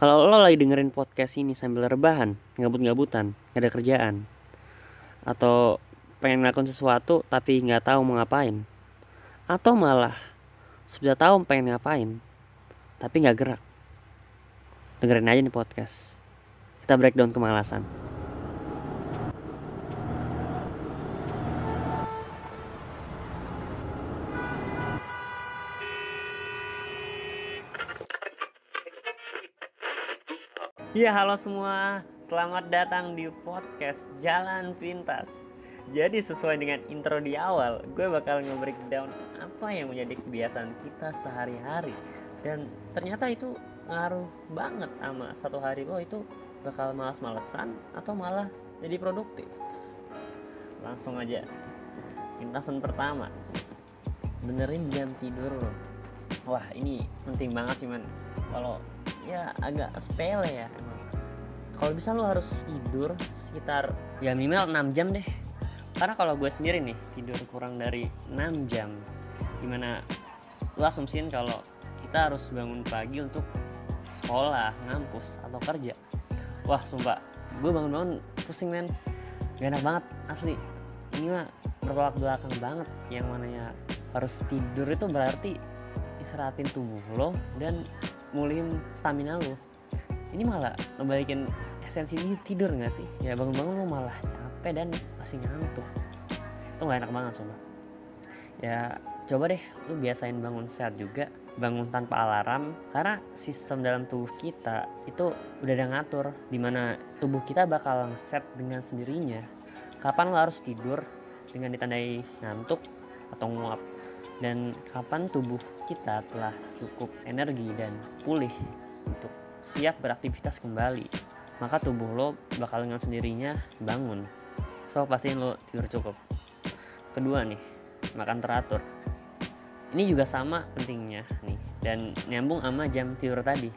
Kalau lo lagi dengerin podcast ini sambil rebahan, gabut-gabutan, gak ada kerjaan, atau pengen ngelakuin sesuatu tapi nggak tahu mau ngapain, atau malah sudah tahu pengen ngapain, tapi nggak gerak, dengerin aja nih podcast. Kita breakdown kemalasan. Ya halo semua, selamat datang di podcast Jalan Pintas. Jadi sesuai dengan intro di awal, gue bakal nge-breakdown apa yang menjadi kebiasaan kita sehari-hari. Dan ternyata itu ngaruh banget sama satu hari lo itu bakal malas-malesan atau malah jadi produktif. Langsung aja, pintasan pertama. Benerin jam tidur Wah ini penting banget sih man. Kalau ya agak sepele ya. Kalau bisa lu harus tidur sekitar ya minimal 6 jam deh. Karena kalau gue sendiri nih tidur kurang dari 6 jam. Di mana lu asumsiin kalau kita harus bangun pagi untuk sekolah, ngampus, atau kerja. Wah sumpah. Gue bangun-bangun pusing men. Gak enak banget asli. Ini mah bertolak belakang banget. Yang mananya harus tidur itu berarti istirahatin tubuh lo dan mulihin stamina lu ini malah ngebalikin esensi tidur nggak sih? Ya bangun-bangun lu malah capek dan masih ngantuk. Itu nggak enak banget coba ya coba deh lu biasain bangun sehat juga bangun tanpa alarm karena sistem dalam tubuh kita itu udah ada ngatur di mana tubuh kita bakal set dengan sendirinya kapan lo harus tidur dengan ditandai ngantuk atau nguap dan kapan tubuh kita telah cukup energi dan pulih untuk siap beraktivitas kembali maka tubuh lo bakal dengan sendirinya bangun. So pastiin lo tidur cukup. Kedua nih makan teratur. Ini juga sama pentingnya nih dan nyambung sama jam tidur tadi.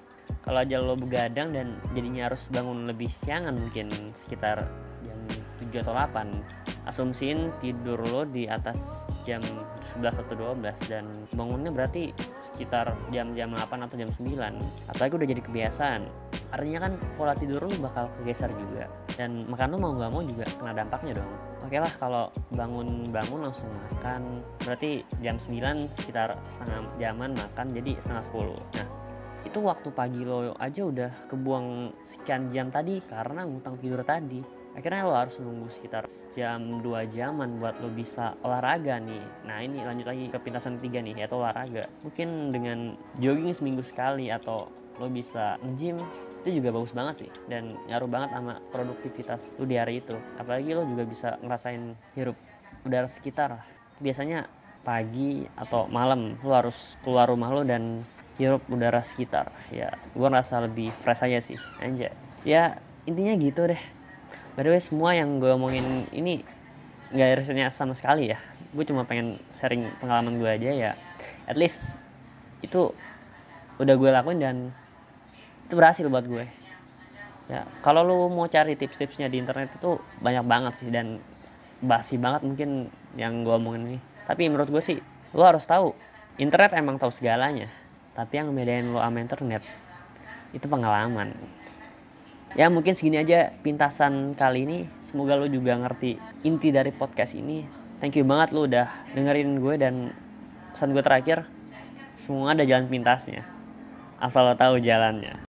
Kalau aja lo begadang dan jadinya harus bangun lebih siangan mungkin sekitar jam 7 atau 8 asumsiin tidur lo di atas jam 11 atau 12 dan bangunnya berarti sekitar jam-jam 8 atau jam 9 apalagi udah jadi kebiasaan. Artinya kan pola tidur lo bakal kegeser juga. Dan makan lo mau gak mau juga kena dampaknya dong. Oke lah kalau bangun-bangun langsung makan. Berarti jam 9 sekitar setengah jaman makan jadi setengah 10 nah itu waktu pagi lo aja udah kebuang sekian jam tadi karena ngutang tidur tadi akhirnya lo harus nunggu sekitar jam 2 jaman buat lo bisa olahraga nih. Nah ini lanjut lagi ke pintasan ketiga nih yaitu olahraga. Mungkin dengan jogging seminggu sekali atau lo bisa nge-gym itu juga bagus banget sih. Dan ngaruh banget sama produktivitas lo di hari itu. Apalagi lo juga bisa ngerasain hirup udara sekitar biasanya pagi atau malam lo harus keluar rumah lo dan hirup udara sekitar. Ya gue ngerasa lebih fresh aja sih. Aja ya intinya gitu deh by the way semua yang gue omongin ini nggak rasanya sama sekali ya. Gue cuma pengen sharing pengalaman gue aja ya. At least itu udah gue lakuin dan itu berhasil buat gue. Ya kalau lu mau cari tips-tipsnya di internet itu banyak banget sih dan basi banget mungkin yang gue omongin ini. Tapi menurut gue sih lo harus tahu internet emang tahu segalanya. Tapi yang bedain lo sama internet itu pengalaman ya mungkin segini aja pintasan kali ini. Semoga lo juga ngerti inti dari podcast ini. Thank you banget lo udah dengerin gue dan pesan gue terakhir. Semua ada jalan pintasnya. Asal lo tahu jalannya